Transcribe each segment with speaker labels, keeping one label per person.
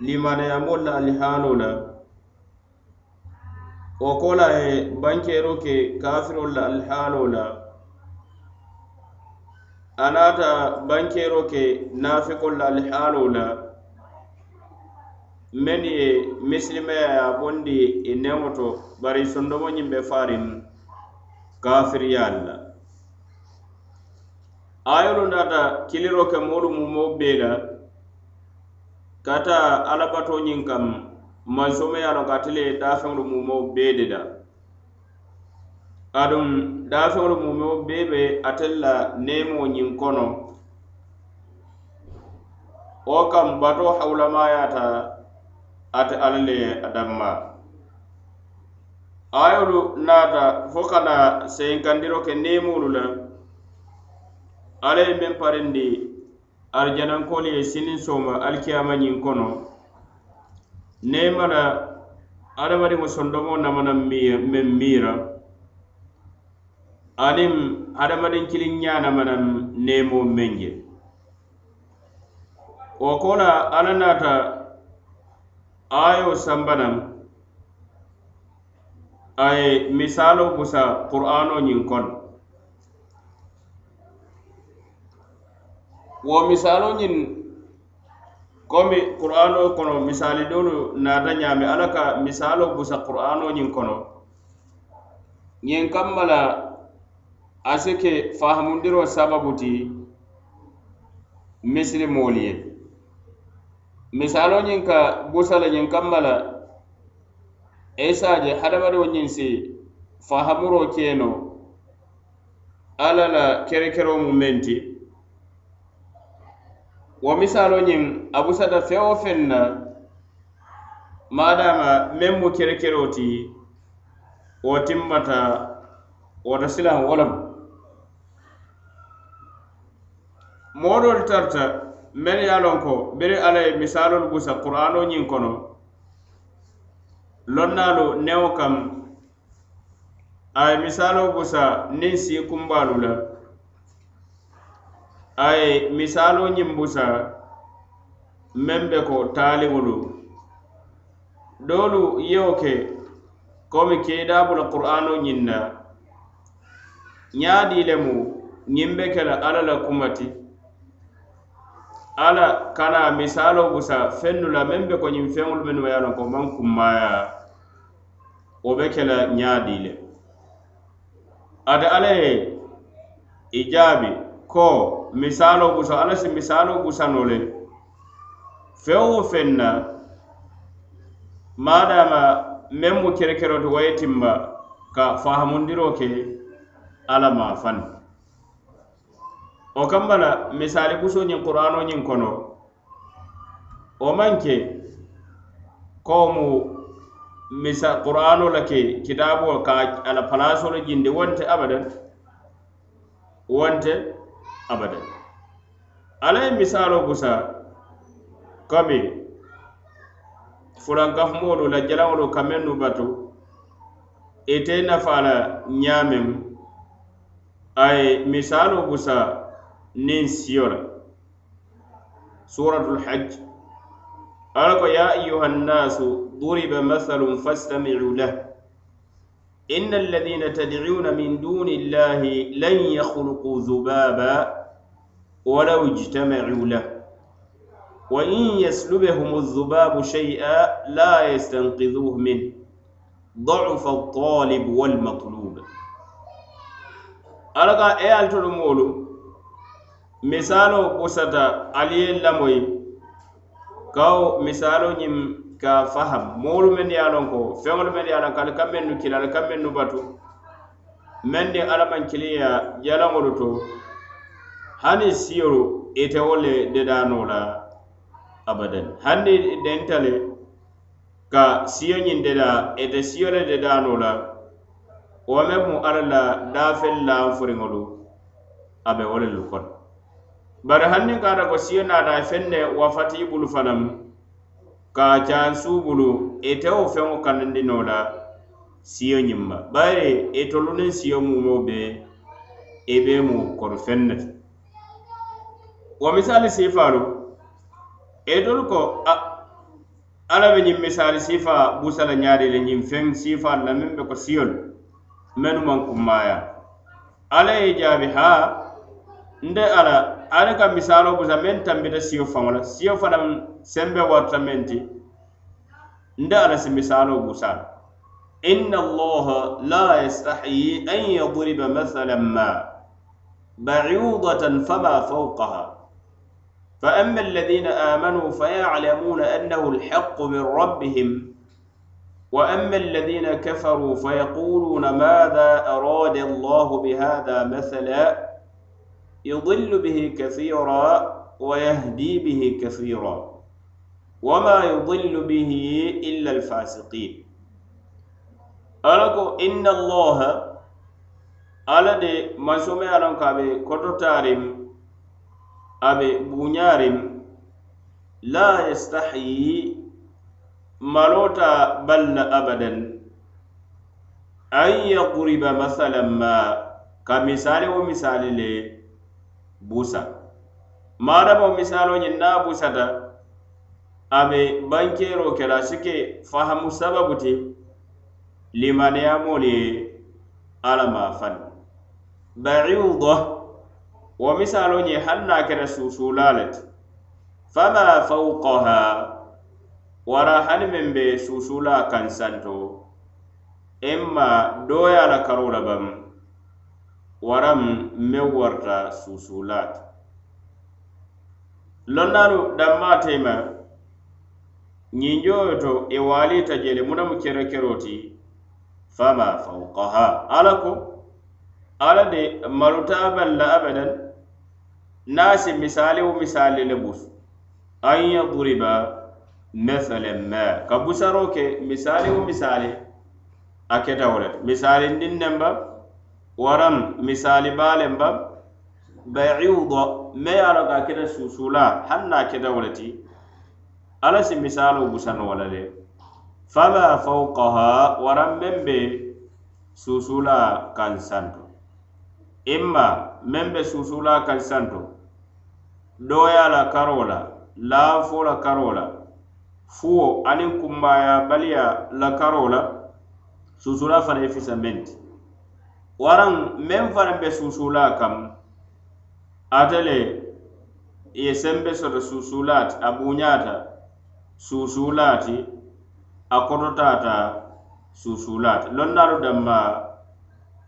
Speaker 1: limanayamol la alihaanoo la wo ko la ye bankeeroo ke kafirol la alihaanoo la a naata ke naafikolu la alihaanoo la men ye misilimaya ye a bondi e i neŋo to bari sondomo ñiŋ be faariŋ kafiriyaalu la ayolu naata kiliro ke moolu mumo bee la kata alabatoñiŋ kam mansome ye a loŋ ka ate le daafeŋolu mumeo bee de da aduŋ daafeŋolu mumeo bee be atelu la neemoo ñiŋ kono. Wo kam bato hawulamayaata ate alla le a danma ayolu naata fo kana seyinkandiro ke neemoolu la alla ye meŋ parindi arjanankolu ye sinin sooma alikiyama ñiŋ kono. Ne i mala sondomo namana meŋ miira aniŋ adamadiŋ kiliŋ ña namana neemo meŋ je wo ko la alla naata ayo sambanaŋ a ye misaaloo busa qur'ano ñiŋ kono wo misalo ñiŋ komi qur'ano kono misali doolu naata ñaami. Alla ka misalo busa qur'ano ñiŋ kono. Ñiŋ kamma la a si ke fahamundiro sababu ti misilimoolu ye. Misalo ñiŋ ka busa la ñiŋ kamma la isa je hadamadiwo ñiŋ si fahamuro keno alla la kerekero mu meŋ ti. wo misalo ñiŋ a busata feŋ wo feŋ na maadama meŋ mu kerekero ti wo timmata woto silaŋ wo lemu moo doolu tarta meŋ ye a loŋ ko biri alla ye misaalolu busa qur'ano ñiŋ kono lonnaalu newo kam a ye misaalo busa niŋ sii kumbaalu la. aye misalo ñiŋ busa meŋ be ko taaliŋolu doolu yeo ke komi keedabula qur'ano ñiŋ na ñaadii lemu ñiŋ be ke la alla la kuma ti ala kana misalo busa fennu la meŋ be ko ñiŋ feŋolu minnu ye a loŋ ko maŋ kummaya wo be ke la ñaadii le ate alla ye i jaabi ko misalo buso alla si misalo busanoo le feŋ wo feŋ na maadaama meŋ mu kerekeroti wo ye timba ka fahamundiro ke alla ma fani. Wo kamba la misaali busoo ñiŋ qur'aanoo ñiŋ kono wo maŋ ke ko mu misa qur'ano la ke kitaaboo ka a la palaasoo le jindi wonte abadan wonte abadan alla ye misalo busa komi furankafumolu la jalaŋolu ka mennu batu ite nafa la ñaameŋ a ye misalo busa niŋ siyo la suratul hajj alla ko ya ayuha nnasu duriba mathalun fastamicu lah إن الذين تدعون من دون الله لن يخلقوا ذبابا ولو اجتمعوا له وإن يسلبهم الذباب شيئا لا يستنقذوه منه ضعف الطالب والمطلوب ألقى إيه التلمولو مثالو بسطة علي اللموي كاو مثالو نيم ka faham moolu men ye a lon ko feŋolu men ye a lon ko ali ka mennu kili ali ka mennu batu meŋ di alaman kiliya jalaŋolu to hani siyolu ite wo le dedanoo la abadan. Hani dentale ka siyo ñiŋ deda ite siyo le dedanoo la wo meŋ mu alla la daafeŋ laŋ foriŋolu a be wo le lu kono bari hanni ka ata ko siyo naata feŋ ne wafati bulu fanaŋ ka a bulu ite wo feŋo kanandino la siyo ñiŋ ma. Bari itolu niŋ siyo mumo be i be mu kori feŋ ne ti wo misali siifaalu etolu ko a ala be ñiŋ misali siifa busa la ñaadi le ñiŋ feŋ siifaalu la miŋ be ko siyolu mennu maŋ kummaya ala ye jaabi ha nde ala ala ka misaaloo busa meŋ tambita siyo faŋo la siyo fanaŋ sembe warta meŋ ti nde ala si misaaloo busa la إن الله لا يستحيي أن يضرب مثلا ما بعوضة فما فوقها فأما الذين آمنوا فيعلمون أنه الحق من ربهم وأما الذين كفروا فيقولون ماذا أراد الله بهذا مثلا؟ يضل به كثيرا ويهدي به كثيرا وما يضل به إلا الفاسقين. ألقوا إن الله على دي ما سمع لهم كابي كتو تاريم abe buñarim la yastahyi malota balla abadan. An yaqriba masalan ma ka misali wo misali le busa. Madama wo misalo ñin na busata abe bankero kela sike fahamu sababu ti limaneyamolu ye alama fan. Baiuda wo misalo ñe haŋ na kene susula le ti fama fawqaha wara hani meŋ be susula kansanto. Imma doya la karo la bam waram meŋ warta susula ti lonnalu damma tema ñinjoyo to i walita jele munamu kere kero ti fama fawqaha ala ko? Ala de maluta balla abadan naa si misali wo misali le busu an yadriba mathalan ma. Ka busaro ke misali wo misali a keta wo le. Misali ndin nemba waram misali balen ba baiuda me ye a loŋ ka keta suusula haŋ na keta wo le ti alla si misalo busano wo le. Fala fawqaha waram meŋ be suusula kaŋ santo imma meŋ be suusula kaŋ santo doya la karo la laafo la karo la fuwo aniŋ kumbaya baliya la karo la susula fana ye fisa meŋ ti waraŋ meŋ fanaŋ be susula kam ate le ye sembe soto susulaati a buñaata susulaati a kototaata susulaati lonnaalu danma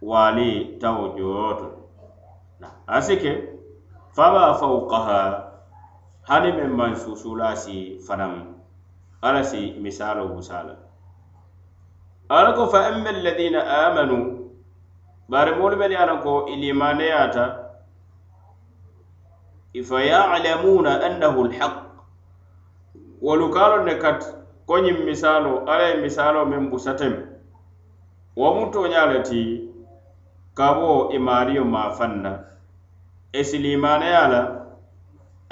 Speaker 1: waali tawo jooto asike faba fawqaha hani men man suusuulaa si fanaŋ ala si misaaloo busa ala ko fa amma alladhina amanu bare moolu melu yana ko i limaneyaata fa yalamuna annahu alhaq. Wolu kaaloŋ ne kat ko misalo ala ye misaaloo meŋ busatem. Wo mu tooñaa le ti ka bo e e silimaneya la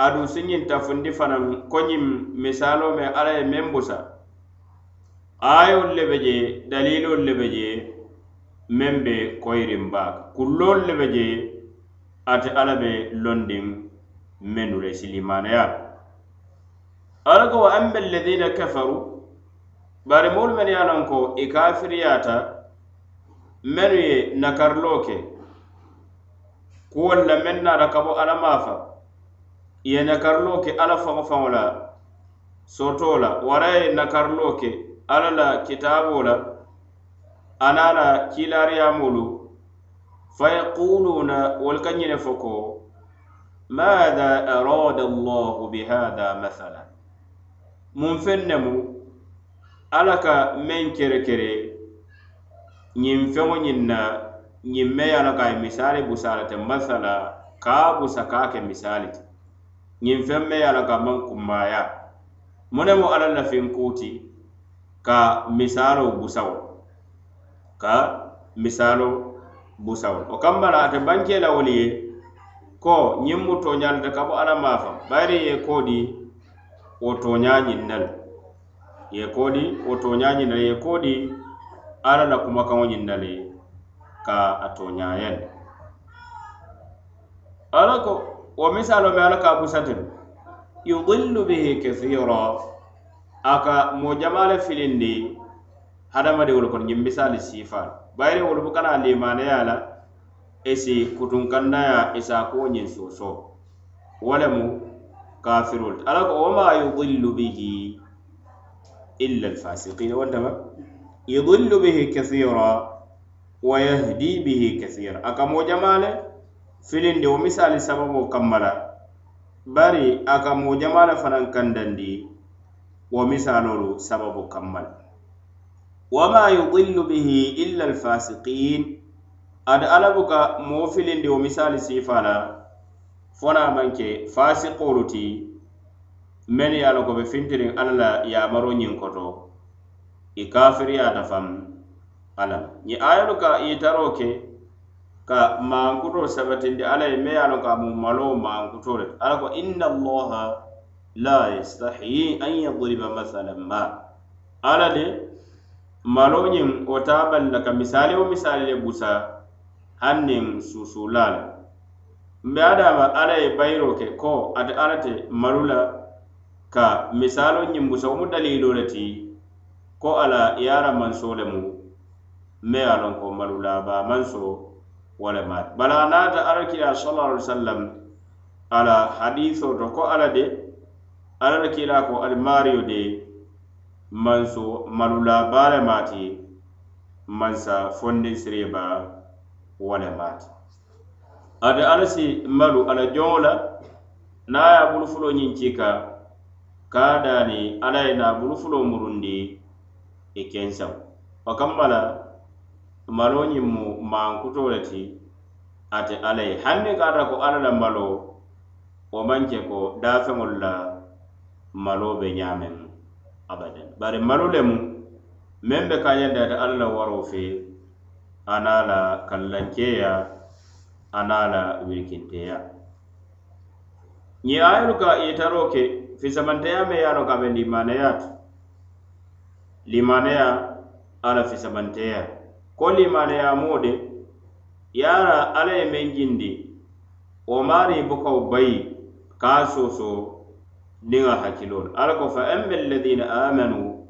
Speaker 1: adu siñiŋ tafundi fanaŋ koñiŋ misalo me alla ye meŋ busa ayolu le be je dalilolu le be je meŋ be koyirin baaka kulloolu le be je ate alla be londiŋ mennu le silimaneya la alla ko wa amma alladina kafaru bari moolu e menu ye a loŋ ko i kafiriyata mennu ye nakariloo ke kuwol la meŋ naata ka bo alla maafa. Ye nakariloo ke alla faŋo faŋo la soto la. Wara ye nakariloo ke alla la kitaaboo la ana la kiilaariyaamolu. Fa yaquluuna wolu ka ñine fo ko maada arada allahu bihada mathala mun feŋ ne mu alla ka meŋ kere kere ñiŋ feŋo ñiŋ na ñiŋ me ye a loŋ ko a ye misaali busa le te masala ka a busa ka ke misaali ti ñiŋ feŋ me ye a loŋ ko a maŋ kunmaaya mu ne ka misaaloo busa ka misaaloo busa wo wo kamma la la wolu ko ñiŋ mu tooñaa ka bo alla maafa bayiri ye koo wo tooñaa ñiŋ ye koo wo tooñaa ñiŋ ye koo di alla la kumakaŋo ñiŋ na ye. Ka a toñayan alla ko wo misalo me alla ka busatin. Yudillu bihi kathira. Aka mo jamale filindi hadamadiŋolu kono ñiŋ misali sifalu bayiri wolu bukana limaneya la esi kutunkannaya isa ko ñiŋ soso wo lemu kafirol ala ko wama yudillu bihi illa alfasiqin wantama yudillu bihi kathira wa yahdi bihi kasira aka ka moo le filindi wo misali sababo kammala. Bari aka ka moo jamaa le fanaŋ kandandi wo misalolu sababo kammala. Wama yudillu bihi illa alfasiqin ada alabuka mo filindi wo misali sifala fona manke fasiqolu ti men ye a ko be fintirin alla la yaamaro ñiŋ koto i kafiriyaata faŋ ala. Ñi ayolu ka itaro ke ka mankuto sabatindi ala ye me ye a ka mu malo mankuto le ala ko inna allaha la yastahi an yadriba masalan ma. Ala de malo ñiŋ wo taa bali la ka misali wo misali le busa haŋ niŋ susula la mbe adama ala ye bayiro ke ko ate ala te malu la ka misalo ñiŋ busa wo mu dalilo le ti ko ala yara a le mu. me ye a loŋ ko malulaba maŋ so wo le maati bari a naata alakila sallallahu alaihi wasallam ala hadisoo to ko ala de ala le kila ko alimaario de maŋ so malulaba le maati maŋ sa fondin siriba wo le maati ate ala si malu ala joŋo la niŋ a ye a bulufuloo ñiŋ cika ka a daani ala ye naa bulufuloo murundi e i kenseŋo o kamma la malo ñiŋ mu mankuto le ti ate ala ye hanni kata ko ala la malo wo maŋ ke ko daafeŋolu la malo be ñaameŋ abadan. Bari malu lemu meŋ be kañandata alla la waro fe ana la kallankeya ana la wirikinteya ñi ayolu ka itaro ke fisamanteya me ye ka be limaneyatu limaneya ala fisamanteya. Ko limaneya mo de yara ala ye meŋ jindi wo mari bukaw bayi ka soso niŋa hakkilolu alla ko fa amma alladina amanu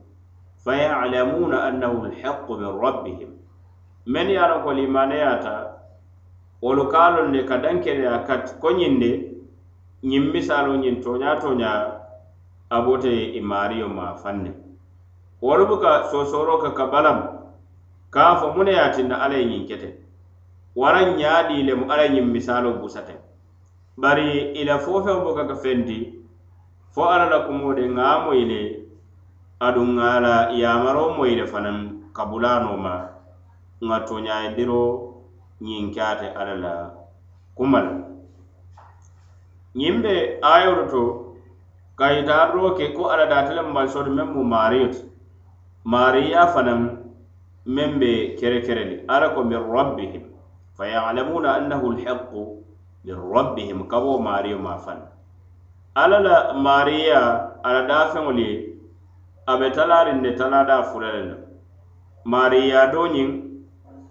Speaker 1: fayalamuna annahu alhaqu min rabbihim. Men ye a loŋ ko wolu ka loŋ ne ka dankeneya kati ko ñiŋ de ñiŋ misalo ñiŋ toña toña a bote i ma faŋ ne wolu buka ka ka balam ka fo mune ye tinna alla ye ñiŋ kete. Waraŋ ñaa dii lemu alla ñiŋ misalo busate. Bari ila la fo buka ka fendi fo alla la kumoo de ŋa a moyi le aduŋ ŋa la yamaroo moyi le fanaŋ kabulaa ma ŋa toñaayidiroo ñiŋ ke ate alla la kuma la ñiŋ be ayolu to ka yitaaroo ke ko alla daate le malisoto meŋ mu maario ti maariya fanaŋ meŋ be kerekereli ala ko min rabbihim. Fa yalamuna annahu lhaqu min rabbihim. Ka bo maariyo ma faŋ ala la maariya ala daafeŋolu ye a be talaariŋ ne talaadaa fula le la maariya doñiŋ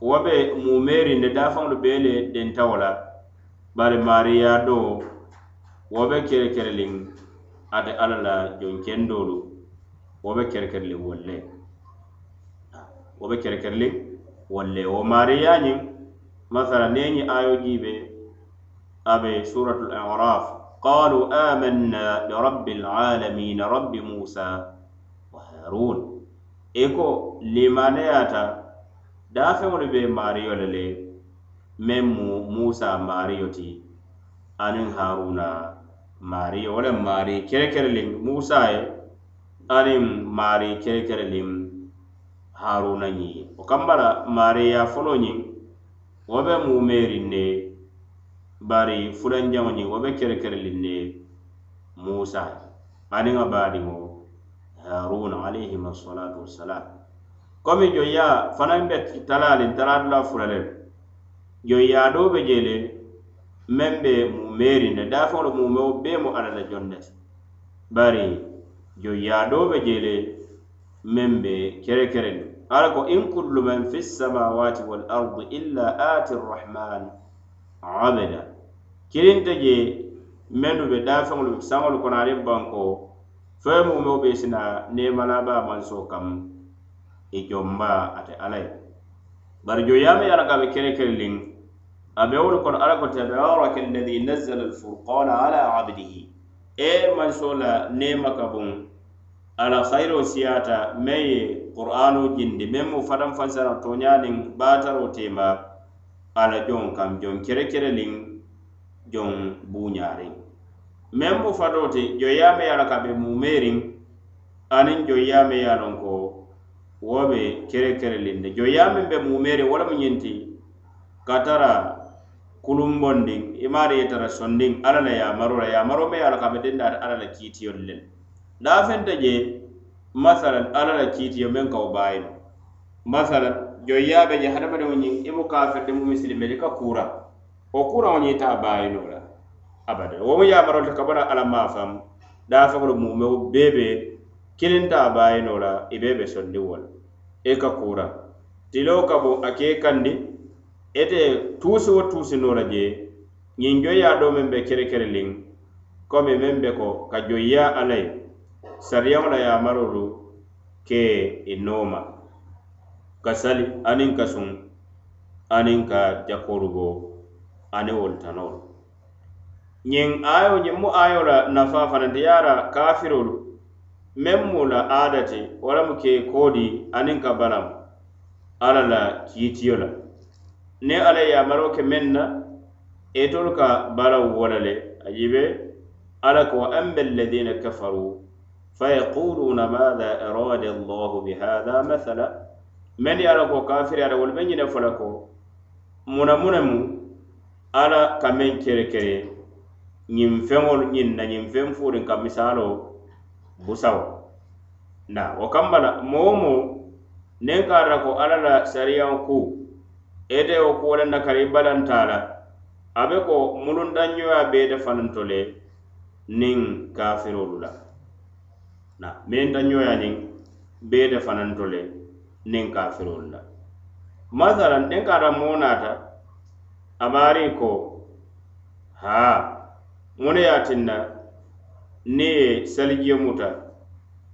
Speaker 1: wo be mumeeriŋ ne daafeŋolu bee le denta la bari mariya do wo be kerekereliŋ ate alla la jonkendolu wo be kerekereliŋ wolle wo be kerekereliŋ wolle wo mariya ñiŋ masala neñi ayo jibe abe suratul araf قالوا آمنا برب العالمين رب موسى وهارون إيكو لمانياتا دافعون بي ماريو للي ممو موسى ماريو تي أنين هارون ماريو ولا ماري كركرلين haruna ñiŋ wo kambala maariya folo ñiŋ wo be muumeriŋ ne bari fulanjaŋo ñiŋ wo be kerekerelin ne musa aniŋa baadiŋo haruna alayhima salatu wassalam. Komi joya fanaŋ be talalin taladula fula joya do be jele meŋ be mumerin ne daafeŋolu muumeo bee mu alla la joŋ bari joya do be jele meŋ be kerekerendi ala ko in kullu man fi samawati wal ardi illa ati rrahman abada. Kirinta je mennu be daafeŋolu saŋolu kono aniŋ banko fee mumeo be sina nemalaba manso kam e i jomba ate alla ye bari joyaama ye ala ka be kerekere liŋ a be wolu kono ala ko tabaraka alladi nazzala alfurqana ala abdihi. E manso la nema ka buŋ ala khayro siyata meŋ ye qur'anu jindi meŋ mu fatan fansara toñaniŋ bataro tema ala joŋ kam joŋ kerekereliŋ joŋ buñariŋ meŋ mu fado te joyame ye a la ka be mumeriŋ aniŋ joyyame ye loŋ ko wo be kerekereliŋ ne joyyame be mumeriŋ wo lemu ñinti ka tara kulumbondiŋ i maari ye tara sondiŋ alla la yamaro la yamaro me ye a la ka be dendaati alla la kiitiyolu le lafenta je masalan ala la kiitiyo meŋ ka wo baayino masalan joyyaa be je hadamadiŋo ñiŋ i mu kafirde mu misilimeli ka kura wo kuuraŋo ñiŋ taa baayino la abada wo mu yamarolta ka bara ala maa faŋ daafeŋolu mumeo bee be kiliŋ taa baayino la i e bee be sondi wo la e i ka kura tiloo ka bo a kee kandi ite tuusi wo tuusi noo la je ñiŋ joyyaa do meŋ be kerekereliŋ komi meŋ be ko ka joyyaa ala ye sariyaŋo la yamarolu ke i nooma ka sali aniŋ ka suŋ aniŋ ka jakorugo ani wolu ñiŋ ayo ñiŋ mu ayo la nafa fananti yara kafirolu. Meŋ mu la wo lemu ke koodi aniŋ ka balam. Alla la kiitiyo la. Ni alla ye ke meŋ na itolu ka balawu wo la le ajibe alla ko wa alladina kafaru. فيقولون ماذا أراد الله بهذا مثلا من يرى كافر على والمن ينفلكو منا منا مو على كمن كري كري ñiŋ feŋolu ñiŋ na ñiŋ feŋ fuuriŋ ka misalo busawo na wo kamma la moo moo niŋ ka ata ko alla la sariyaŋ ku ite wo kuwo le nakari i balanta la a be ko mulundanñoya beete fananto le niŋ kafirolu la na meŋ ta ñoyaniŋ bee de fananto le niŋ kafirolu la masalan niŋ ka ata moo naata a maari ko haa mu ne ye a tinna niŋ ye salijio muta.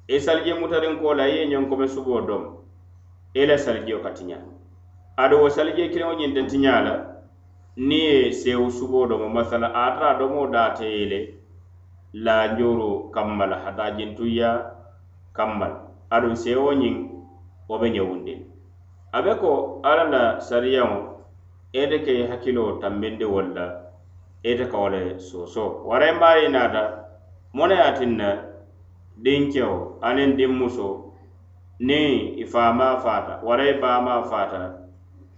Speaker 1: I salijio mutariŋ ko la i ye ñoŋ kome suboo dom i la salijio ka tiña aduŋ wo salijio kiliŋo ñiŋ te tiña la niŋ ye seewu suboo domo. Masala a ata a domoo daate ye le la jooro kamma hata jintuya kammal. La sewo ñiŋ wo be ñewundi a be ko alla la sariyaŋo ete ke hakkiloo tambindi wol la ete ka wo soso soosoo warayinbaari naata mona ye tin na dinkewo aniŋ dinmuso niŋ i e faama fata wara i baama faata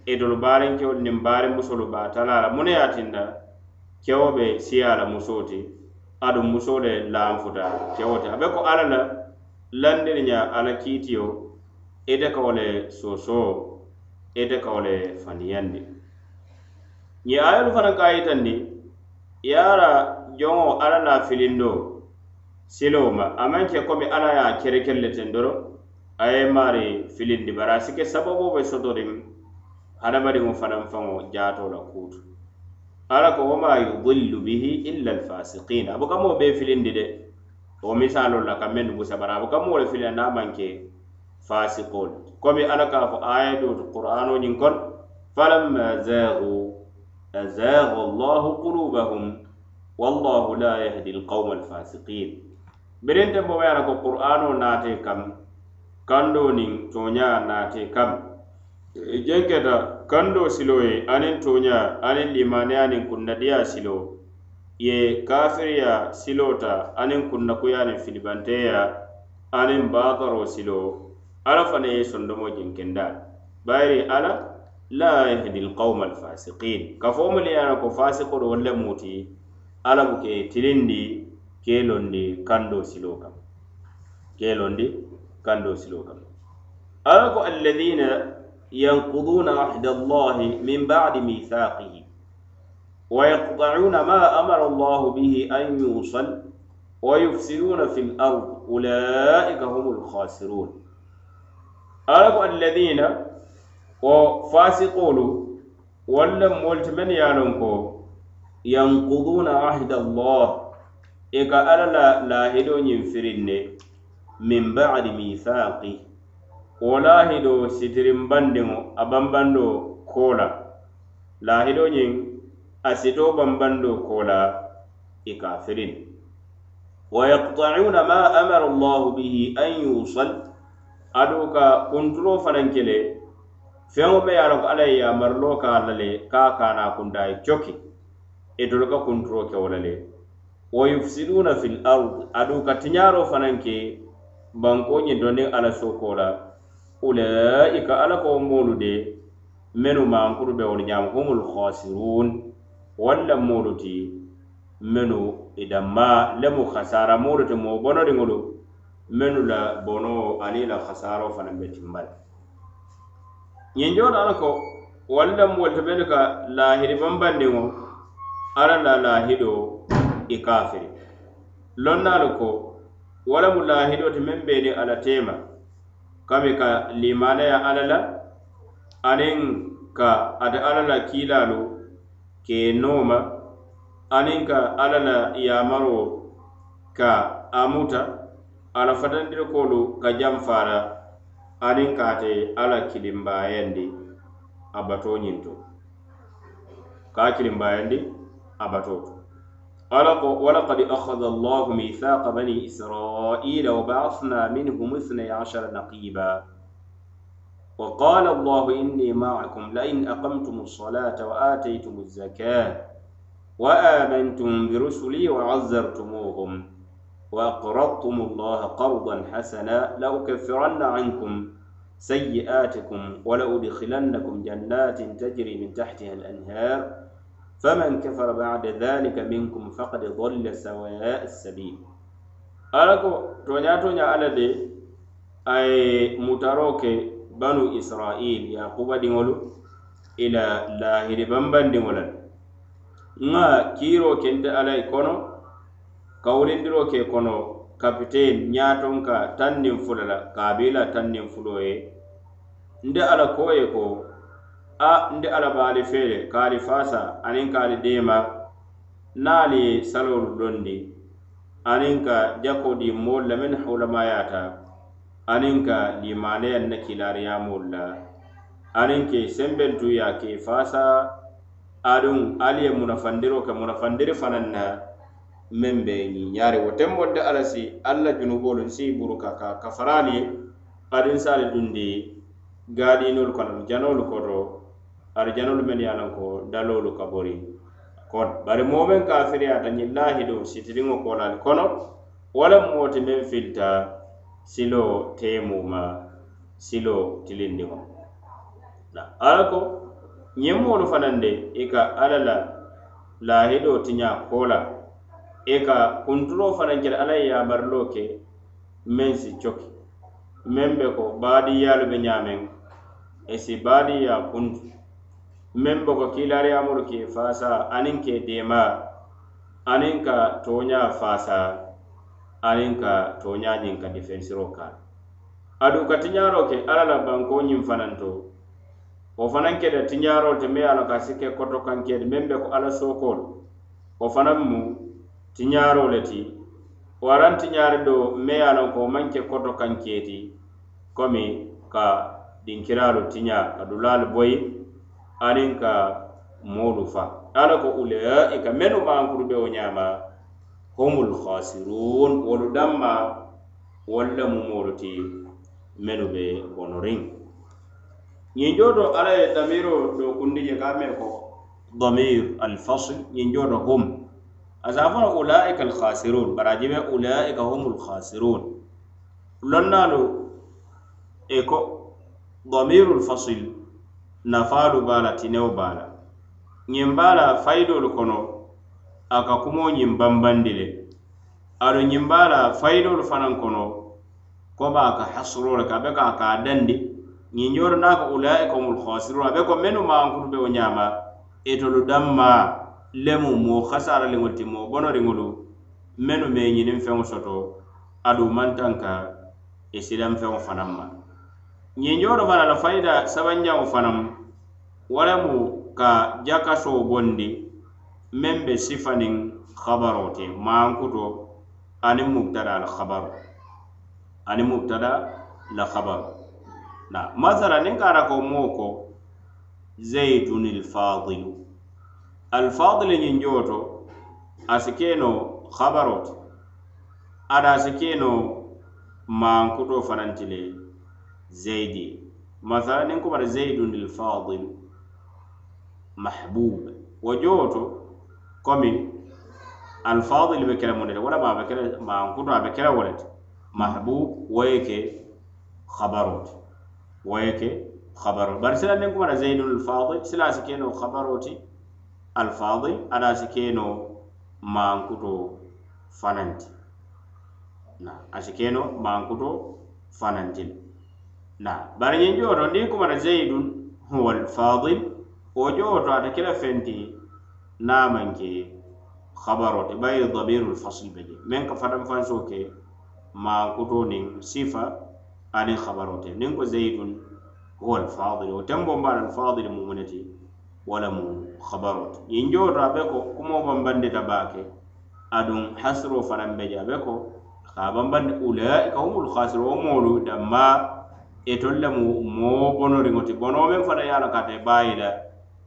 Speaker 1: e itolu baarinkewo niŋ baarin musolu baata la mona ye tin kewo be siya la musoo ti aɗum muso le lanfuta kewo te a be ko ala la landiri ña ala kiitiyo ite ka wo le soosoo ite ka wo le faniyandi. Ñiŋ ayolu fanaŋ ka a yitandi ye joŋo ala la filindo siloo ma a maŋ ke komi ala ye a kerekeri le teŋ doro a ye maari filindi. Bari a si ke sababoo be sotodiŋ hadamadiŋo fanaŋ faŋo jaatoo la kuutu. alako wama yudillu bihi illa alfasiqin abu kamo be filindi de o misalo la ka mennu busabara abo ka le filila naa maŋ ke komi alaka ka fo aya dooto qur'ano ñiŋ kono falamma zaagu azaaga allahu qulubahum wallahu la yahdi alqawma alfasiqin birinte bobayana ko qur'ano nate kam kando niŋ tooña nate kam E jenketa kando kandoo e, siloo ye aniŋ tooñaa aniŋ limaneyaa niŋ kunnadiyaa siloo ye kafiriya siloo ta aniŋ kunnakuyaa niŋ filibanteya aniŋ baataroo silo. Alla fana ye sondomo jenkendaa bayiri alla la yahdi alqawma alfasiqin ka fo mulu ye ko fasiko do wolle muuti alla bu ke tilindi ke londi kandoo siloo kam. Ke londi
Speaker 2: kandoo siloo kam. Ala ko alladina ينقضون عهد الله من بعد ميثاقه ويقطعون ما أمر الله به أن يوصل ويفسدون في الأرض أولئك هم الخاسرون. أرب الذين وفاسقون ولم ولتمن يالونكو ينقضون عهد الله إكا ألا لا هدون ينفرن من بعد ميثاقه. Wo lahido sitirinbandiŋo a banbando kola. Lahido ñiŋ a sito banbando kola i ka firin wa yaqta'una ma amara allahu bihi an yusal. Adu ka kunturo fanaŋ kele feŋo be ye a ko alla ye yamarlo ka la le ka kana kunda ye coki itolu ka kunturo ke wo la la ulaika ala ko moolu de menu mankuru be wolu ñaama humul khasirun. Walla moolu ti menu idamma lemu khasara moolu te moo bonoriŋolu menu la bono ani la khasaro fanaŋ be timbal. Ñiŋ jooto ala ko walla moolu te belu ka lahiri bambandiŋo ala la lahido i e kafiri. Lonnaalu ko walamu lahido ti meŋ beni ala teema kami ka limanaya alla la aniŋ ka ate alla la kiilaalu ke nooma aniŋ ka alla la yamaro ka amuta ala fatandirikoolu ka janfara aniŋ ka ate alla kilimbayandi a batoo ñiŋ to ka kilimbayandi a batoo to ولقد أخذ الله ميثاق بني إسرائيل وبعثنا منهم اثني عشر نقيبا. وقال الله إني معكم لئن أقمتم الصلاة وآتيتم الزكاة وآمنتم برسلي وعزرتموهم وأقرضتم الله قرضا حسنا لأكفرن عنكم سيئاتكم ولأدخلنكم جنات تجري من تحتها الأنهار faman kafara ba'da dhalika minkum faqad dhalla sawa'a as-sabil ala ko ala de aye mutaro banu israil yakuba diŋolu ila lahiri bambandiŋo la nŋa kiiro kende ala kono kawulindiro ke kono kapiteen ñaaton ka tanniŋ fula la kaabila tanniŋ nde ala ko ko a nde ala baali feele kaali fasa aniŋ kaali deema naali ye salolu londi aniŋ ka jako di moolu la meŋ hawulamayata aniŋ ka limaneyaŋ na kilaariyamoolu la aniŋ ke sembentu ye ke fasa aduŋ ali ye munafandiro ke munafandiri fanaŋ na meŋ be ñiñaari wo tembol de alla si alla junubolu si buruka ka kafaraali ye adiŋ saali dundi gaadiinolu kono janolu koto arijanolu men ye a loŋ ko daloolu ka bori kono bari moo meŋ kafiriyata ñiŋ laahidoo sitiriŋo koolali kono wo le moo ti meŋ filita silo teemu ma tilindiŋo ala ko ñiŋ moolu fanaŋ de i ka alla la laahidoo tiña koola i ka kuntuloo fanaŋ kele alla ye yamariloo ke meŋ e si coki meŋ be ko baadiyaalu be ñaameŋ i si baadiya kuntu. meŋ boko kiilaariyamolu ke faasa aniŋ ke deema aniŋ ka tooñaa faasa aniŋ ka tooñaa ñiŋ ka difensiroo kaa aduŋ ka tiñaaroo ke alla la bankoo ñiŋ fanaŋ to wo fanaŋ keta tiñaaroo te meŋ ye a loŋ ka si ke koto kankeeti meŋ be ko alla sookoolu wo fanaŋ mu tiñaaroo le ti. Waraŋ tiñaari do meŋ ye a loŋ ko wo maŋ ke koto kankeeti komi ka dinkiraalu tiñaa ka dulaalu boyi aniŋ ka moolu fa alla ko ulaika mennu mankuru be wo ñaama humul khasirun wolu damma wolu lemu moolu ti mennu be bonoriŋ ñiŋ jooto alla ye damiro do kundi je ka me ko? Damir alfasl ñiŋ jooto hum. Asa fana ulaika alkhasirun bara jibe ulaika humul khasirun. Lonnaalu e ko damirul fasil nafaalu be a la tinewo be a la ñiŋ be a la fayidoolu kono a ka kumoo ñiŋ banbandi le. Aduŋ ñiŋ be a la fayidoolu fanaŋ kono
Speaker 1: ko be a ka hasuroo le ka a be ka a ka a dandi. Ñiŋ ñoro niŋ a ko ulaika humul khasiruun a be ko mennu maankuru be wo ñaama itolu damma lemu moo hasara liŋol ti moo bonoriŋolu mennu me ñiniŋ feŋo soto adu mantaŋ ka i e silaŋ feŋo fanaŋ ma. Ñiŋ ñoro fana la fayida sabanjaŋo fanaŋ walemu ka jakaso bondi meŋ be sifaniŋ habaro te maankuto aniŋ mubtada al habaro aniŋ mubtada la habaro na masala niŋ ka ko moo ko zaitun alfadilu. Joo to a si khabaro ti ada a si ke no maankuto fanaŋ ti le zaidi. Mathalan niŋ ko bara zaidun lfadil mahbub. Wo joo to komi alfadil be kele mu ne le walla maa be a be kele mahbub wo ye ke habaro ti sila niŋ kumata zaidun alfadil sila si keno habaro ti alfadil ada si keno maankuto fananti. Na a si keno maankuto fananti. na bari ñiŋ jooto niŋ kumata zeidun huwa alfadil wo jooto ate kela fenti naŋ maŋ ke habaro ti bayi damirul fasl be je meŋ ka fatanfansoo ke mankuto niŋ sifa aniŋ habaro te niŋ ko zeidun huwa alfadil wo teŋ bomba ala alfadil mumu ne ti wo lemu habaro ti ko kumoo bambandita baake aduŋ hasiro fanaŋ be je ko ka bambandi ulaika humul khasiro wo moolu damma itolu le mu moo bonoriŋo ti bonoo meŋ fanaŋ ye a la ka ate baayi la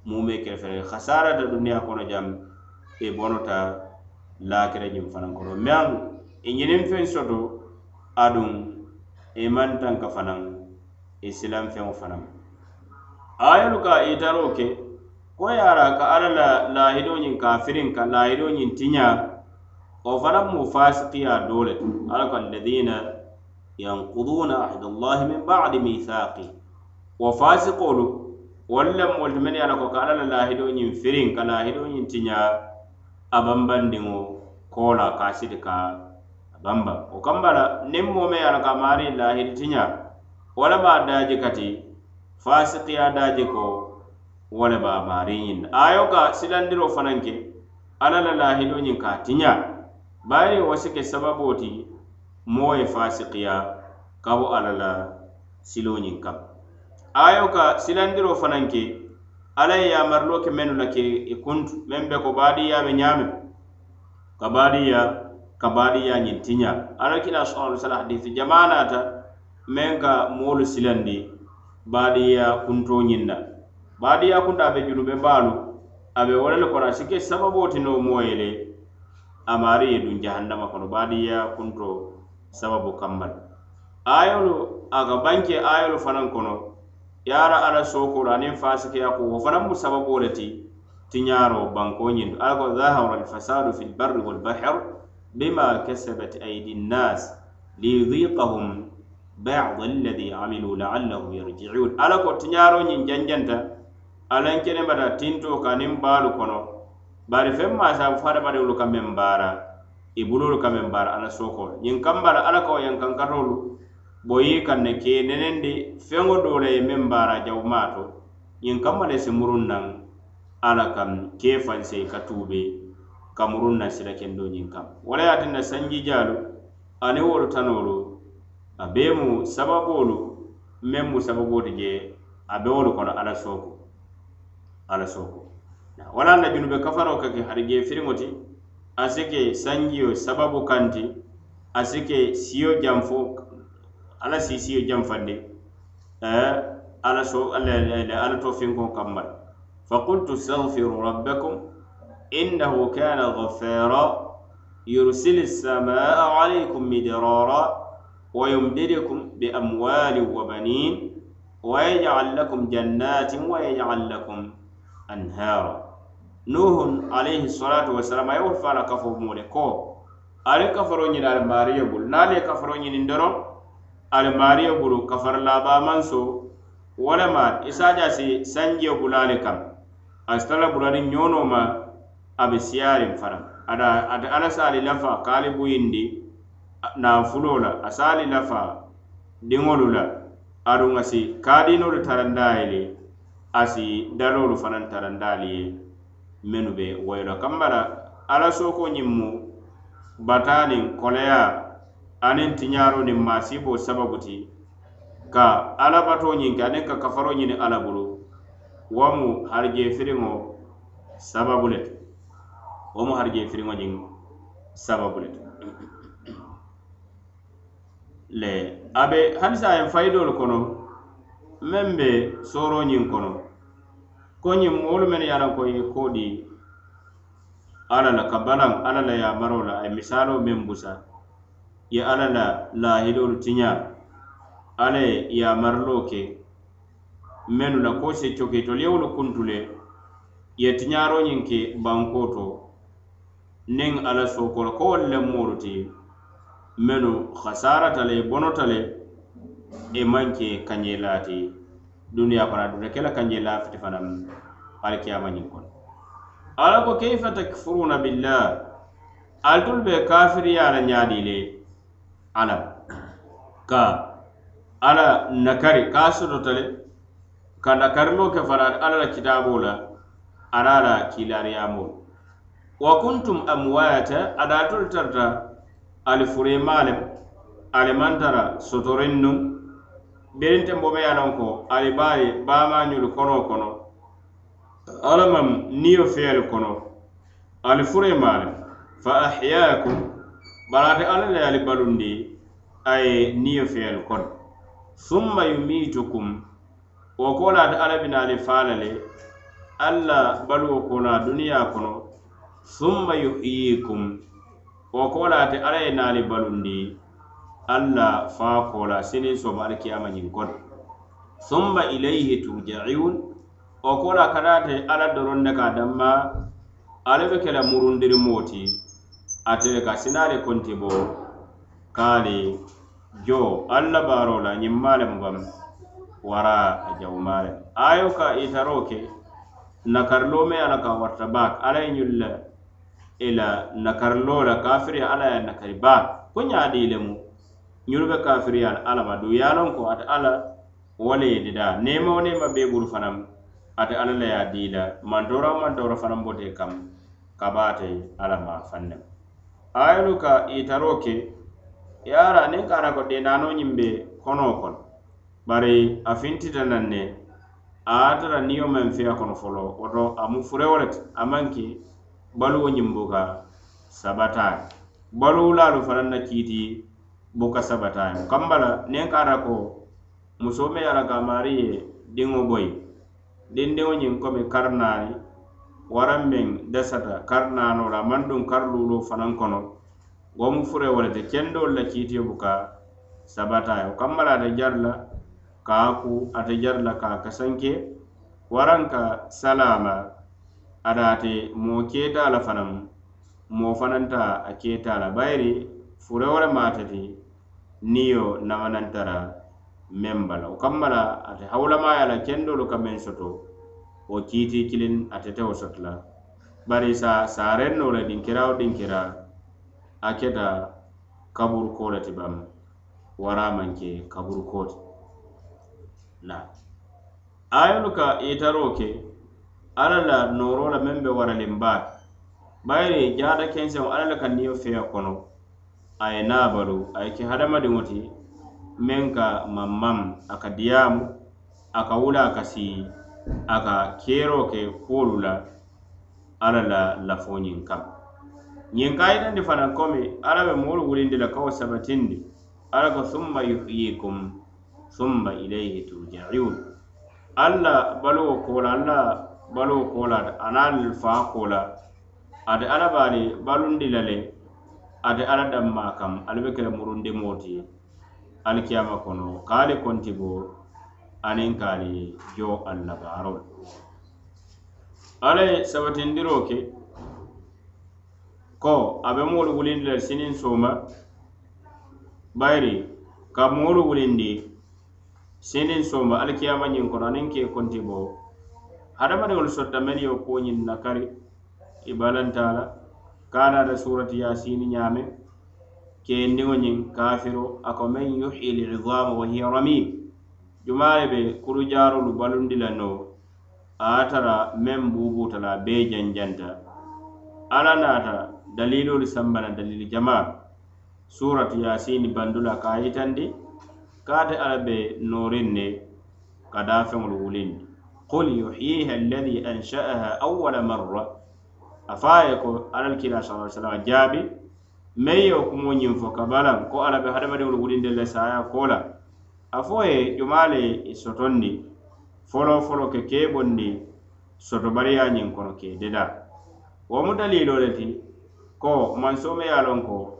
Speaker 1: mume kerefere hasarata duniya kono jam e i bonota laakira ñiŋ fanaŋ kono. Meŋ i e ñiniŋ feŋ soto aduŋ i e maŋ tanka fanaŋ i silaŋ feŋo fanaŋ ayolu ka itaroo ke, ko ye a la ka alla la laahidoo ñiŋ kafiriŋ ka laahidoo ñiŋ tiña wo fanaŋ mu fasikiya doo le alla ko alladina yankuduna ahdallahi min badi mithaqi. Wo fasiqolu walla moolu men ye a la ko ka alla la lahido ñiŋ firiŋ ka lahido ñiŋ tiña a bambandiŋo kola ka a siti ka bamba o kambala niŋ moo meŋ ye a la ka maari lahidi tiña wo le be daaji kati fasikiya daaji ko wo le be a maari ñiŋ ayo ka silandiro fanaŋ ke alla la lahido ñiŋ ka tiña baari wo si ke sababoo ti moo ye fasikiya ka bo alla la silo ñiŋ ayo ka silandiro fanaŋ ke alla ye yamarilo ke mennu la ke i kuntu meŋ be ko baadiya be ñaame ka baadiya kabadiya ñiŋ tiña alakila sallallahu alaihi wasallam hadisi jamanata meŋ ka moolu silandi badiya kunto ñiŋ na badiya kunta a be junube baalu a be wo le kono a si ke sababo ti no moo ye le amaari ye duŋ jahannama kono. Baadiya kunto sababu kammal ayolu aga banke ayolu fanaŋ kono yara ala sookoro aniŋ fasikeya ko wo fanaŋ mu sababo le ti tiñaaro banko ñindu ala ko zahara alfasadu fi lbarri walbahr bima kasabat aidi nnas liyudiqahum bada alladi amilu laallahum yarjiun. Ala ko tiñaaro ñiŋ janjanta alaŋ kenemata tinto ka niŋ baalu kono bari feŋ maasabu fo hadamadiŋolu ka meŋ baara i bulolu ka meŋ baara ala sookoolu ñiŋ kambala ala kawo yaŋ kankatolu bo yi kaŋ ne ke nenendi feŋo doo le ye meŋ baara jawumaa to ñiŋ kamma le si muruŋ naŋ ala kaŋ ke fanse ka tuube ka muruŋ naŋ sila kendo ñiŋ kam. Wala ye a tinna sanji aniŋ wolu tanolu a bee mu sababoolu meŋ mu sababoo ti je a be wolu kono ala sooko ala sooko wala na junube kafaroo ka ke hari je firiŋo ti a si ke sanjiyo sababu kanti a si ke siyo janfo ala si siyo janfandi eh, ala so ala, ala, ala to finko kammal faqultu stagfiru rabbakum إنه كان غفارا يرسل السماء عليكم مدرارا ويمددكم بأموال وبنين ويجعل لكم جنات ويجعل لكم أنهارا nuhun alayhi salatu wasalam a ye wolu fala kafo mu ko? Ali kafaro ñini ali maariyo bulu naali ye kafaro ñinin doron ali mariyo bulu kafar laba manso? Walama isaja si sanjiyo bulu ali kam? Asitala bulani ñono ma abe siyarin siyaariŋ fanaŋ ada ate ala sali lafa kali ali buyindi nanfulo la a se lafa diŋolu la aduŋ a si kaadiinolu tarandaali asi dalolu fanaŋ tarandaali ye mennu be woyila kambala ala soko ñiŋ mu bata niŋ koleya aniŋ tiñaaro niŋ maasiiboo sababu ti ka alabatoo ñiŋ ke aniŋ ka kafaro ñini ala bulu. Wo mu harijee firiŋo sababu le ti wo mu harijee firiŋo ñiŋ sababu le ti le a be hadisa a ye fayidoolu kono. Meŋ be sooroo ñiŋ kono. Ko ñiŋ moolu mennu ye a loŋ ko ye koo di alla la ka balaŋ alla la yamaroo la a ye misaaloo meŋ busa ye alla la laahidoolu tiñaa alla ye yamariloo ke mennu la ko se coke tolu ye wolu kuntu le ye tiñaaroo ñiŋ ke bankoo to niŋ alla sooko la ko wolu le moolu ti. Mennu hasarata le bonota le i maŋ ke kanjee ti. Duniyaa kono a duta ke la kanjee laa fiti fanaŋ alikiyama kono ala ko keifa takfuruna billah? Altolu be kafiriya la ñaadi le ala ka ala nakari ka sotota ka nakarilo ke fana ala la kitaabo la ala la kilariyamolu wa kuntum amwata ada tarta ali furemalem ali mantara sotorin nu berinte mbobe ye lon ko ali baali bamañolu kono kono. Alla maŋ niyo feyelu kono. Ali furemaalu fa ahyakum. Barate alla le ali balundi aye niyo feyelu kono. Summa yumitukum. Wo ko laata alla bina ali faala le alla baluwo kona duniya kono. Summa yuhyikum wo ko laate alla ye naali balundi. Alla fa kola sinin soma alkiyama ñin kono summa ilayhi turjaun wo kola kadate alla doron ne ka damma alla be kela murundiri moti ate ka sinale konti bo kali jo alla baro la ñin male mubam wara a jawmale ayo ka itaro ke nakarlo me ala ka warta bak ala ye ñulla ila nakarlo la kafiri ala ye nakari bak ko ñaadi lemu ñunu be kafiriya ala alla ma du. Yalon ko ate ala wale ye dida nema wo nema be bulu fanam ate ala la ya dii la mantora wo mantora fanaŋ bote kam kabate ala ma fanne ayolu ka itaro ke yara niŋ kana ko denano ñiŋ be kono kon. Bari a fintita naŋ ne a tara niyo men fiya kono folo. Woto amu fure wolet amanki ti a maŋ ke baluwo ñiŋ fanan na kiiti buka sabatayo kambala niŋ ka ko muso me yara ala ka maari ye diŋo boyi dindiŋo ñiŋ komi kari naani waraŋ meŋ dasata karnaano la a maŋ duŋ kari fanaŋ kono. Wo mu furee le te kendoolu la kiitio buka sabatayo. Kamma la ate jari la ka ku ate jari la ka kasanke. Waraŋ ka salama ada ate moo keeta la fanaŋ moo fananta a keeta la. Bayiri furee wo le maata niyo namanantara meŋ bala wo kambala ate hawulamaya la kendolu ka meŋ soto wo kiiti kiliŋ ate tewo soto la bari sa saaren no la dinkira wo dinkira a keta kaburu ko le ti bam wara maŋ ke kaburu ko ti na. Ayolu ka itaro ke alla la nooro la meŋ be waraliŋ baake bayiri jaada kenseŋo alla le ka niyo feya kono. a ye naabalu a ye ke hadamadiŋo ti meŋ ka mammaŋ a ka diyaamu a ka wula a ka sii a ka keeroo ke kuolu la alla la lafoñiŋ kaŋ ñiŋ ka yitandi fanaŋ komi alla be moolu wulindi la ka wo sabatindi alla ko summa yuhyikum summa ilayhi turjaun alla baluwo koola alla baluwo koola anaŋ faa koola ate alla baali balundi la le ate alla damma kam ali be kela murundimoo ti alikiyama kono kaali konti bo aniŋ kaali jo ali baarol alla ye sabatindiro ke ko a be moolu wulindi la siniŋ sooma bayiri ka moolu wulindi siniŋ sooma alikiyama ñiŋ kono aniŋ ke konti bo hadamadiŋolu sotta meni yo kuwo ñiŋ nakari i balanta la kanata surati yasini ñaame kendiŋo ñiŋ kafiro ako man yuhyi lizama wa hiya ramim. Jumaale be kurujaarolu balundi la no a tara meŋ buubuuta la bee janjanta. Alla naata dalilolu sambana dalili jamaa suratu yasini bandula ka yitandi kaate alla be noorin ne ka daafeŋolu wulindi. Qul yuhyiha alladi ansha'aha awwala marra. a faye ko alal kila sa sallam jaabi meŋ ye kumo ñiŋ fo ka balaŋ ko alla be hadamadiŋolu wulindin le saya ko la a fo ye jumaa le sotondi folo folo ke kee bondi sotobariya ñiŋ kono ke deda. Wo mu dalilo le ti ko mansome ye a loŋ ko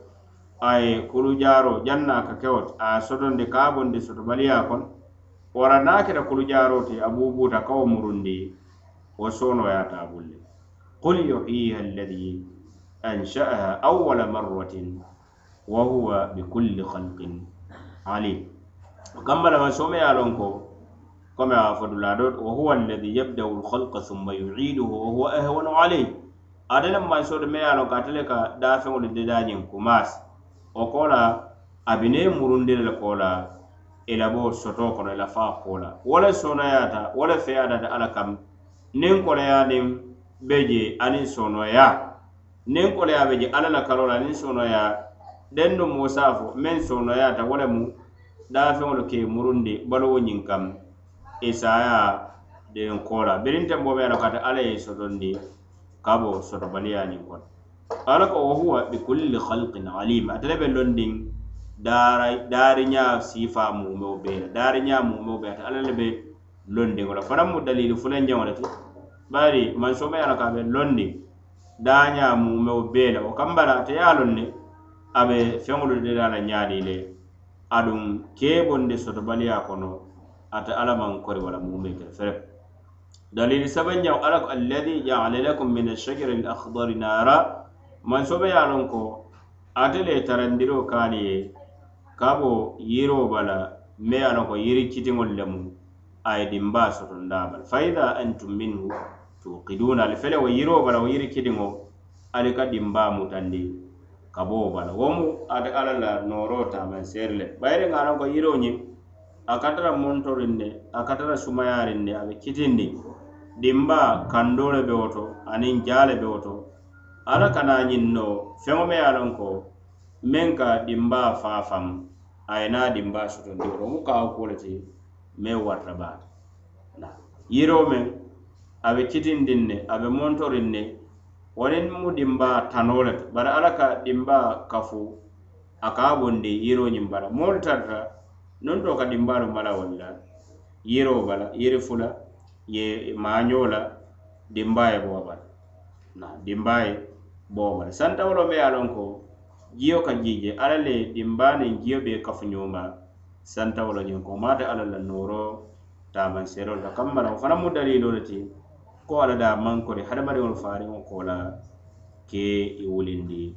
Speaker 1: a ye kulu jaaro janna ka kewo a ye sotondi ka a bondi sotobaliya kono wara niŋ keta kulu jaaro ti a buubuuta ka wo murundi wo soonoyaata a bulle. قل يحييها الذي أنشأها أول مرة وهو بكل خلق عليم. وكمل لما سمع لونكو. كما فضل وهو الذي يبدأ الخلق ثم يعيده وهو أهون عليه. أدل ما يسود ما يالون كاتلك دافع للدانين كماس. وقولا أبني مرندل لقولا إلى بو سوتوكو إلى فاقولا ولا سوناياتا ولا فيادة على كم نين كوليا نين be je aniŋ sonoya. Niŋ koleya be je alla la karoo la aniŋ sonoya dendu moosa fo meŋ sonoyata wo lemu daafeŋolu ke murundi baluwo ñiŋ kam. Isaya den kola. Birinten bobe ala kata alla ye sotondi ka bo sotobaliya ñiŋ kono ala ko wa huwa bi kulli halqin alim. Atele be londiŋ daariña sifa mumeo bee la daariña mumeo be ate alla le be londiŋo la fanaŋ mu dalili fulanjaŋo le ti? bari mansoma ye a la londi daañaa mumeo bee le wo kamba la ate ye a loŋ ne a be feŋolu de la la ñaadii le kono ate alla maŋ kori wala mume kele fere. Dalili sabanjaŋo alla ko alladi jaala lakum min ashajari al akhdari naara mansobe ye a ko ate le tarandiroo kaali ye bala me ye yiri kitiŋolu lemu a ye dimbaa sotondaa antum minhu tuqiduna ali fele wo yiro bala wo yiri kidiŋo ali ka dimba mutandi kaboo bala. Wo mu ate ala la nooro taman seeri le. Bayiri ŋa loŋ ko yiroo ñiŋ a katara montorin montoriŋ ne a katara sumayarin sumayaariŋ ne a be kitindi dimba kando le be woto aniŋ jaa le be woto ala kana ñiŋ no feŋo me ye a loŋ ko meŋ ka dimba faafam a ye naa dimba sotondi wo mu kawo kuo le ti meŋ warata baake. Yiro meŋ a be kitindin ne a be montorin ne waniŋ mu dimba tanoo le to bari alla ka dimba kafu a ka bondi yiro ñiŋ bala moolu tarta non to ka dimbaalu mala walla yiro bala yiri fula ye maañoo la dimbaa bo boo bala. Na dimbaa ye boo bala. Santawolo me ye a ko jiyo ka jije ala le dimbaa niŋ jio be kafuñoo ma santawolo ñiŋ ko. Mata ala la noro taman serol kamma la fana mu dalilo le ti kola da mankore hadamadiŋolu faariŋo kola ke e wulindi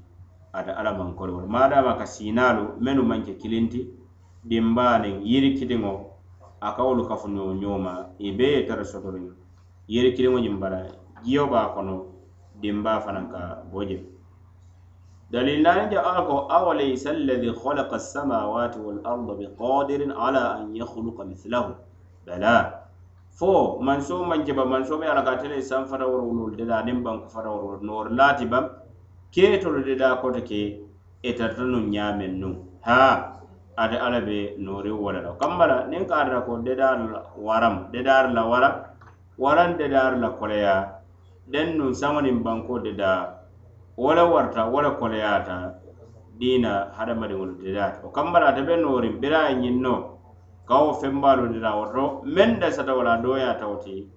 Speaker 1: ada ata alla mankole wala maadama ka siinaalu menu maŋ ke kilinti dimbaa niŋ yiri aka wol ka wolu nyoma e be bee ye tara sotoriŋ yiri kiliŋo nyimbara giyo ba kono dimbaa fanaŋ ka bo je dalil naani je ala ko awalaysa alladi halaka alsamawati wal arda biqadirin ala an yakhluqa mithlahu? Bala. fo manso maŋ jeba mansoo be ala ka tele saŋ fata worowulolu de daa niŋ banku fata worowolu noor laati bam keetolu de daa koto ke etarta e nuŋ ñaameŋ nuŋ ha ate ala be noori wala le la kamma niŋ ka ata ko dedaaru la waram dedaaru la wara waraŋ dedaaru la koleya deŋ nuŋ saŋo niŋ banko dedaa wo le warata wo le koleyaata diina hadamadiŋolu dedaata o kamma la ate be nooriŋ bira a ñiŋ noo kawo fembaalu ni woto meŋ dasata wala doo ye ti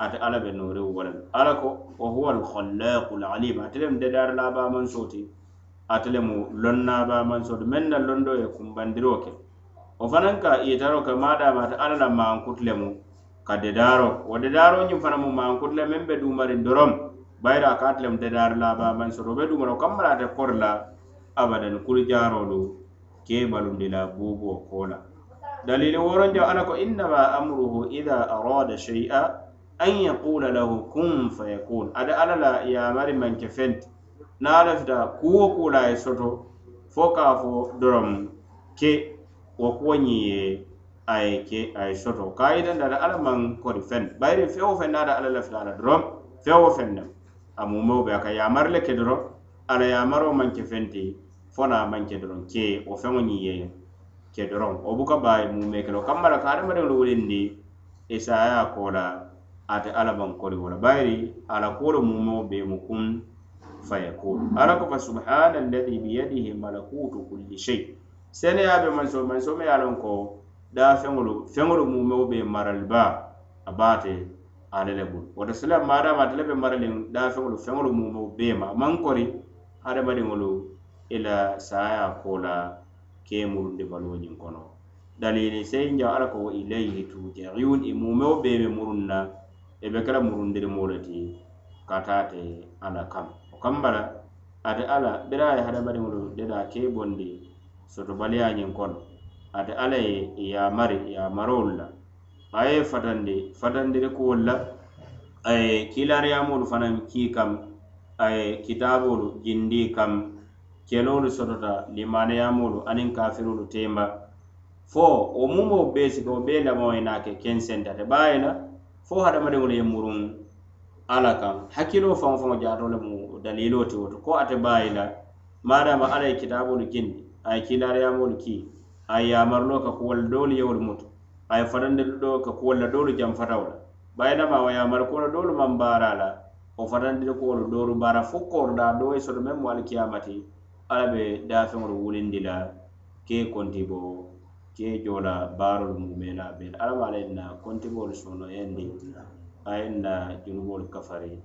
Speaker 1: ate alla be noori wo lemu alla ko wa huwa alkhallaqu alalim ate lemu dedaari laabaamansoo ti ate lemu lonnaabaamansoo ti meŋ na londo ye kumbandiro ke wo fanaŋ ka yetaroo ke madama ate alla la maankutu lemu ka dedaaroo wo dedaaroo ñiŋ fana mu maankutu le meŋ be duumariŋ dorom bayira a ka ate lemu dedaari laabaamansoo ti wo be duumara wo kammala ate kori la abadan kulu jaaroolu keebalundi la buuboo koo la dalili woronjo ala ko innama amruhu ida arada shay'a an yaqula lahu kun fayakun. Ada ala la yamari manke fenti na lafita kuwo kula ye soto fo ka fo dorom ke wo kuwo ñiŋ ye ke a soto. Ka yitandi ate alla maŋ kodi feŋ bayiri feŋ naata alla lafita la dorom fewo feŋ ne a mumeo be a ka yamari le ke dorom alla yamaro maŋ ke feŋ ti fo na maŋ ke dorom ke wo feŋo ñiŋ ye. ke doroŋ wo buka baayi muumee ke la kamma la ka hadamadiŋolu wulindi isaya e ko la ate alla bankoli wo la bayiri ala kuolu muumeo be mu kun fayakun ala ko fa subhana alladi biyadihi malakutu kulli shey seneya be mansoo mansoo me ye a loŋ ko daa feŋolu feŋolu muumeo be maraliba a baate ale le bulu woto sila maadama ate le be maraliŋ daa feŋolu feŋolu muumeo bee ma. A maŋ kori hadamadiŋolu ila saya ko la kemuru ndifaluñiŋ kono. Dalili seyinja ala ko wa ilayhi turjaun i e mumeo bee be murun na i be e kela murundirimo le ti ka taa ala kam. O kamba la ate ala bira ye hadamadiŋolu deda ke bondi sotobaliyañiŋ kono ate ala e, ye yamari yamarolu la. A ye fatandi fatandiri kuwolu la a ye kiilariyamolu fanaŋ kii kam a ye kitaabolu jindi kam kelolu sotota limaneyamolu aniŋ kafirolu temba. Fo wo mumo bee sika wo bee labaŋo ye naa ke kensentate baa ye la fo hadamadiŋolu ye muruŋ alla kaŋ hakkiloo faŋo faŋo jaato le mu daliloo ti woto. Ko ate baa ye la maadama alla ye kitaabolu kindi a ye kiilaariyamolu kii a ye yamariloo ka kuwolla doolu yewolu mutu a ye fanandelu ɗo ka kuwolla doolu janfatawo la bayilama wa yamari kuwola doolu maŋ baara la wo fanandiri kuwolu doolu baara fo kooru daa doo ye soto meŋ mu alikiyamati alla be daafeŋolu wulindi la ke kontibo ke joola baarolu mumela beel alla be ala na kontibolu sonoyandi a ye na junubolu kafari.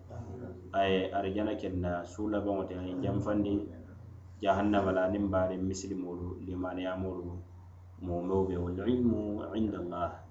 Speaker 1: A ye arijana kenna suu labaŋo te a ye janfandi jahannama la aniŋ baariŋ misilimolu limaniyamolu mumew be walilmu inda allah